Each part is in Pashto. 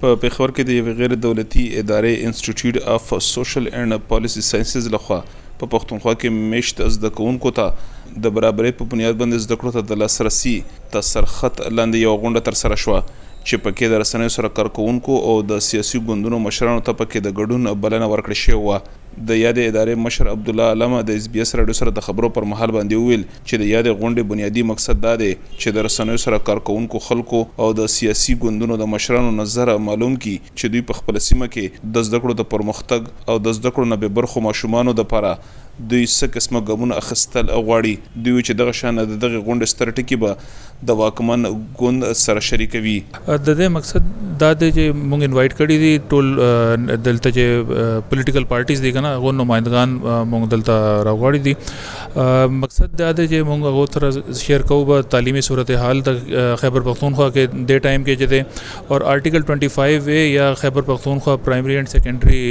په پېښور کې د یوې غیر دولتي ادارې انسټیټیوټ اف سوشل اینډ پالیسي ساينسز لخوا په پښتونخوا کې میشت زده کوونکو ته د برابرۍ په بنیاد باندې زده کړو ته د لاسرسي ته سرخط لاندې یو غونډه تر سره شوه چې پکې د رسنیو سره کارکوونکو او د سیاسي ګوندونو مشرانو ته پکې د ګډون بلنه ورکړې شوې وه د یادې ادارې مشر عبدالله علمه د اس بي اس راډیو سره د خبرو پر مهال باندې وویل چې د یادې غونډې بنیادي مقصد دا دی چې د رسنیو سره کار کوونکو خلکو او د سیاسي ګوندونو د مشرانو نظر معلوم کړي چې دوی په خپله سیمه کې د زده کړو د پرمختګ او د زده کړو نه بې برخو ماشومانو لپاره دوی څه قسمه ګامونه اخیستل غواړي. دوی وویل چې دغه شان د دغې غونډې ستر ټکي به د واکمن ګوند سره شریکوي. د دې مقصد دا دی چې موږ انوایټ کړي دي ټول دلته چې پولیټیکل پارټیز دي کنه غو نمائندگان موږ دلته راغواړي دي مقصد دا دی چې موږ غو تر شیر کوو به تعلیمي صورتحال د خیبر پختونخوا کې د ټایم کې چې دی او آرټیکل 25 وی یا خیبر پختونخوا پرایمری اینڈ سیکنډری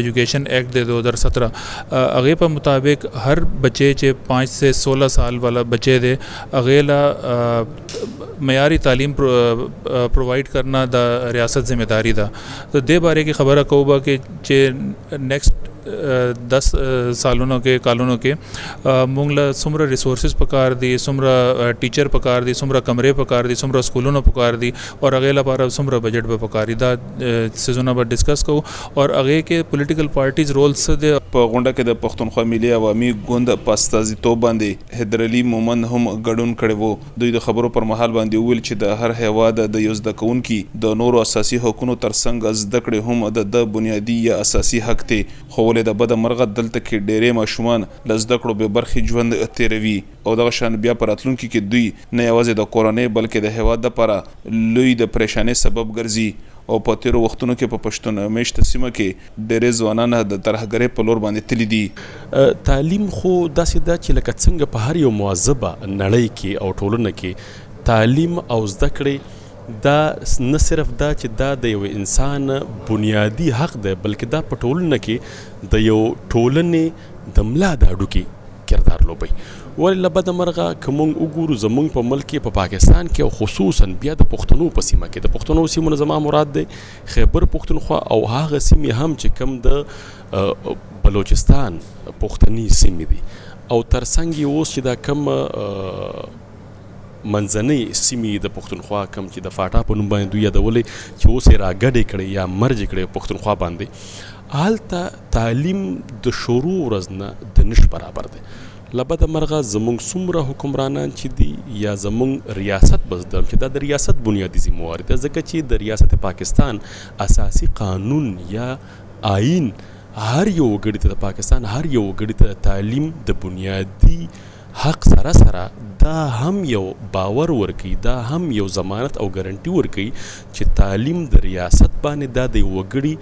ایجوکیشن ایکټ د 2017 هغه په مطابق هر بچي چې 5 سے 16 سال والا بچي دی هغې له معیاري تعلیم پرووایډ کرنا د ریاست ذمہ داری ده د دې باره کې خبره کوو به کې چې نیکسټ دس سالونو کې کالونو کې مونږ له څومره ریسورسز پکار دي څومره ټیچر پکار دي څومره کمرې پکار دي څومره سکولونو پکار دي او هغه لپاره څومره بجټ به پکار دي دا سيزونه به ډیسکس کوو او هغه کې پولیټیکل پارټیز رول څه دی په غونډه کې د پښتونخوا ملي عوامي ګوند په استازیتوب باندې حیدرعلي مومند هم ګډون کړی و. دوی د خبرو پر مهال باندې وویل چې د هر هېواد د یو زده کوونکي د نورو اساسي حقونو تر څنګ زده کړې هم د ده بنیادي یا اساسي حق دی خو ولې د بده مرغه دلته کې ډېری ماشومان له زده کړو بې برخې ژوند تېروي او دغه شان بیا په راتلونکي کې دوی نه یوازې د کورنۍ بلکې د هېواد لپاره لوی د پرېشانۍ سبب ګرځي او په تېرو وختونو کې په پښتون مېشته سیمه کې ډیری ځوانان د ترهګرۍ په لور باندې تللي دي. تعلیم خو داسې ده چې لکه څنګه په هر یو مهذبه نړۍ کې او ټولنه کې تعلیم او زده کړې دا نه صرف دا چې دا د یوه انسان بنیادي حق دی بلکې دا په ټولنه کې د یو ټولنې د ملا د هډوکي کردار لوبوي ولې له بده مرغه که موږ وګورو زموږ په ملک کې په پاکستان کې او خصوصا بیا د پښتنو په سیمه کې د پښتنو سیمو نه زما مراد دی خیبر پښتونخوا او هغه سیمې هم چې کم د بلوچستان پښتني سیمې دي او ترڅنګ یې اوس چې دا کم منځنۍ سیمې د پښتونخوا کم چې د فاټا په نوم باندې دوی یادولې چې اوس یې راګډې کړې یا مرج کړې پښتونخوا باندې هلته تعلیم د شروع ورځ نه د نش برابر دی له بده مرغه زموږ څومره حکمرانان چې دي یا زموږ ریاست به زدرم چې دا د ریاست بنیادي ذمواري ده ځکه چې د ریاست پاکستان اساسي قانون یا آئین هر یو وګړي ته د پاکستان هر یو وګړي ته د تعلیم د بنیادي حق سره سره دا هم یو باور ورکي دا هم یو ضمانت او ګارنټي ورکي چې تعلیم د ریاست باندې دا د وګړي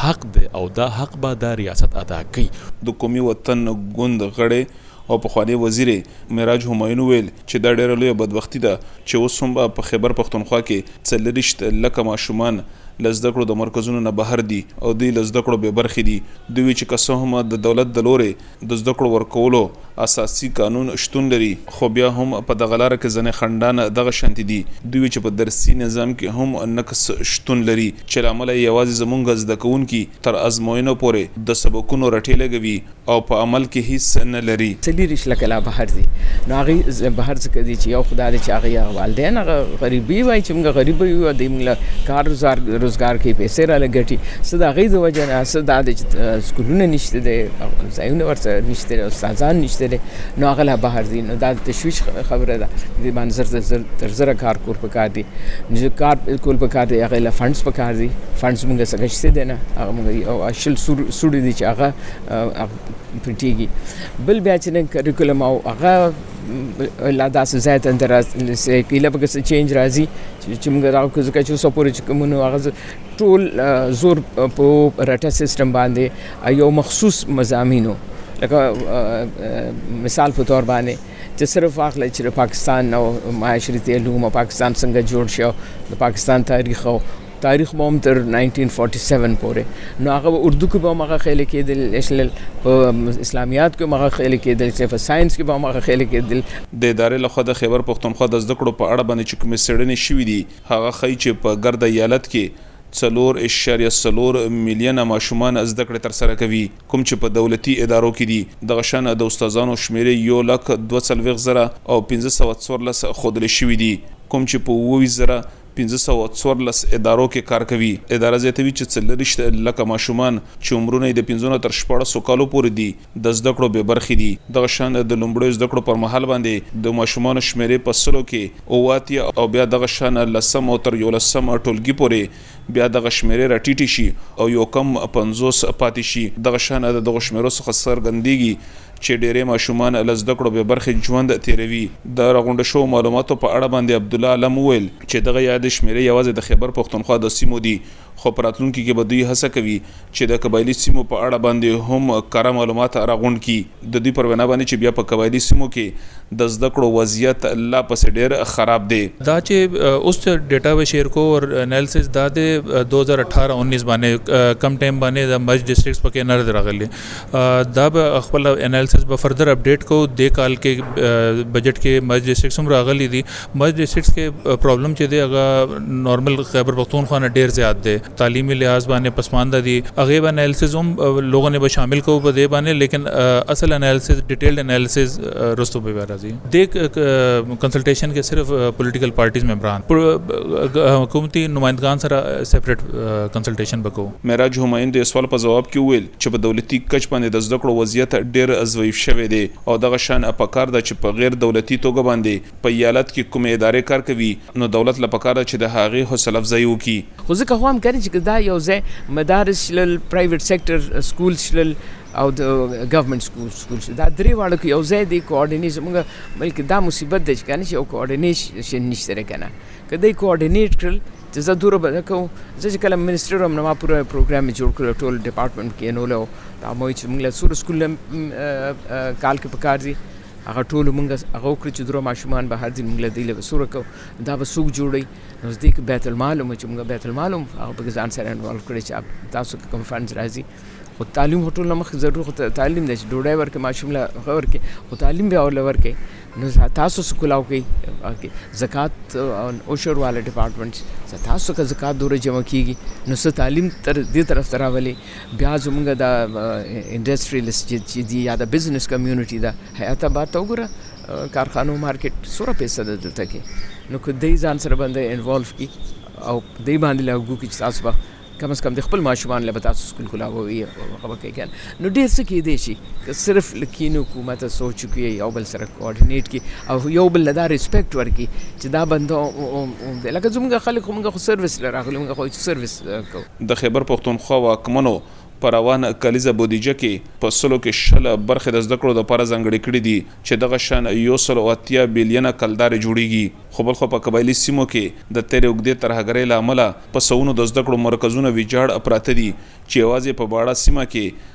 حق دی او دا حق به دا ریاست ادا کوي. د قومي وطن ګوند غړی او پخوانی وزیر معراج همایون وویل چې دا ډېره لویه بدبختي ده چې اوس هم په خېبر پښتونخوا کې څلېرشت لکه ماشومان له زده کړو د مرکزونو نه بهر دي او دوی له زده کړو بې برخې دي. دوی وي چې که څه هم د دولت د لورې د زده کړو ورکولو اساسي قانون شتون لري، خو بیا هم په دغه لاره کې ځنې خنډان دغه شانتې دي، دوی چې په درسي نظام کې هم نقص شتون لري، چې له امله یې یوازې زمونږ زده کوونکي تر ازموینو پورې د سبقونو رټې لګوي او په عمل کې هیڅ نه لري. څلیریشت لکه لا بهر ځي نو هغوی بهر ځکه ځي چې یو خو دا دی چې هغوی هغه والدین هغه غریبي وایي چې مونږ غریب یو او دوی مونږ له کار روزګار کوي، پیسې راله ګټي، څه د هغوی د وجه نه څه دا دی چې سکولونه نشته دی او ځایونه ورته نشته دی استادان نشته دی نو هغه لا بهر دي نو دا د تشویش خبره ده دې باندې زر تر زره کار کول پکار دي نو کار کول پکار دي هغه لا فنډز پکار دي فنډز موږ څنګه شته دی نه هغه موږ یو اشل سوري دي چې هغه پټیږي بل بیا چې نن کریکولم او هغه لا داسې ځای ته اندر راځي کله به څه چینج راځي چې موږ راو کوزه چې سپورې چې کومونو هغه ټول زور په رټه سیستم باندې یو مخصوص مزامینو لکه مثال په تور باندې چې صرف واخلې چې د پاکستان نو معاشرتي علوم پاکستان څنګه جوړ شو د پاکستان تاریخ او تاریخ به هم تر 1947 پورې نو هغه اردو کې به مغه خېل کېدل اسلامیات کې مغه خېل کېدل چې په ساينس کې به مغه خېل کېدل د ادارې لخوا د خیبر پښتونخوا د زده کړو په اړه باندې چې کومې څېړنې شوې دي هغه ښيي چې په ګرد ایالت کې څلور اعشاریه څلور میلیونه ماشومان زده کړې ترسره کوي، کوم چې په دولتي ادارو کې دي. دغه شان د استادانو شمېرې یو لک دوه څلوېښت زره او پنځه سوه څورلس ښودل شوي دي، کوم چې په اووه ویشت زره پنځه سوه څورلس ادارو کې کار کوي. اداره زیاتوي چې څلوریشت لکه ماشومان چې عمرونه یې د پنځه نه تر شپاړسو کالو پورې دي، د زده کړو بې برخې دي. دغه شان د لومړیو زده کړو پر مهال باندې د ماشومانو شمېرې په سلو کې اووه اتیا او بیا دغه شان لسم او تر یولسم ټولګي پورې بیا دغه شمېرې را ټیټې شي او یو کم پنځوس پاتې شي. دغه شان د دغو شمېرو څخه څرګندېږي چې ډېری ماشومان له زده کړو بې برخې ژوند تېروي. د راغونډو شوو معلوماتو په اړه باندې عبدالله علم وویل چې دغه یادې شمېرې یوازې د خېبر پښتونخوا د سیمو دي خو په راتلونکي کې به دوی هڅه کوي چې د قبایلي سیمو په اړه باندې هم کره معلومات را غونډ کړي. د دوی پر وینا باندې چې بیا په قبایلي سیمو کې د زده کړو وضعیت لا پسې ډېر خراب دی. دا چې اوس چې ډیټا به شیر کوو اور انالیسس دا دی دوه زره اټھاره اونیس باندې کم ټایم باندې د مرج ډسټرکټس پکې نه دی راغلی دا به خپل انالیسس به فردر اپډیټ کوو دې کال کې بجټ کې مرج ډسټرکټس هم راغلي دي. مرج ډیسټرکټس کې پرابلم چې دی هغه نارمل خیبر پختونخوا نه ډیر زیات دی تعلیمي لحاظ باندې پسمانده دي هغه به انالیسز هم لوګو نه به شامل کوو په دې باندې لیکن اصل انالیسز ډیټیلډ انالیسز رستو به راځي د کنسلټیشن کې صرف پولیټیکل پارټیز ممبران حکومتي نمائندگان سره سیپریټ کنسلټیشن وکړو معراج همایون د سوال په جواب کې ویل چې په دولتي کچ باندې د زده کړو وضعیت ډیر ضعیف شوی دی او دغه شان پکار ده چې په غیر دولتي توګه باندې په ایالت کې کومې ادارې کار کوي نو دولت له پکار ده چې د هغې حوصله افزايي وکړي. خو ځکه خو هم کنه چې که دا یو ځای مدارس شلل، پرایویټ سیکټر سکولز شلل او د ګورنمنټ سکولز شلل دا درې واړه که یو ځای دي کوآرډینیشن زموږ ملک کې دا مصیبت دی چې کنه چې یو کوآرډینیشن نشته دی کنه که دی کوآرډینیټ کړل چې زه دوره به کوم زه چې کله منسټر وم نو ما پوره پروګرام مې جوړ کړو ټول ډپارټمنټ کې نو له دا مو چې موږ له څو سکول کال کې پکار دي هغه ټولو مونږ هغه وکړي چې درو ماشومان بهر دي مونږ له دې له سور کو دا به سوق جوړي نو دې کې بیت المال مو چې مونږ بیت المال هم هغه په ځان سره انوالو کړی چې تاسو کې کوم فنډز راځي خو تعلیم هټول نه مخ ضرور خو تعلیم دې ډوډۍ ورکه ماشوم له غور کې خو تعلیم به اول ورکه نو تاسو سکولاو کې زکات او شور والا ډپارټمنټ تاسو که زکات دوره جمع کیږي نو څه تعلیم تر دې طرف تراولي بیا زمونږ دا انډسټریلست چې دی یا د بزنس کمیونټی ده هغه ته بار ته وګوره کارخانو مارکیټ سوره پیسه ده دلته کې نو که دی ځان سره باندې انوالو کی او دی باندې لاګو کی چې تاسو به کم از کم د خپل ماشومان له تاسو سکول کولاوي هغه به کوي نو ډیر څه کې دی شي که صرف لکینو حکومت سوچ کوي یو بل سره کوارډینیټ کی او یو بل لدا ریسپیکټ ورکي چې دا بنده لکه زموږ خلک موږ خو سرویس لراغلی موږ خو سرویس کوو د خېبر پښتونخوا واکمنو په روانه کلیزه بودیجه کې په سلو کې شل برخې د زده کړو لپاره ځانګړې کړې دي چې دغه شان یو سل او اتیا بیلیونه کلدارې جوړیږي خو بلخوا په قبایلي سیمو کې د تېرې اوږدې ترهګرۍ له امله په سوونو د زده کړو مرکزونه ویجاړ پراته دي چې یوازې په باړه سیمه کې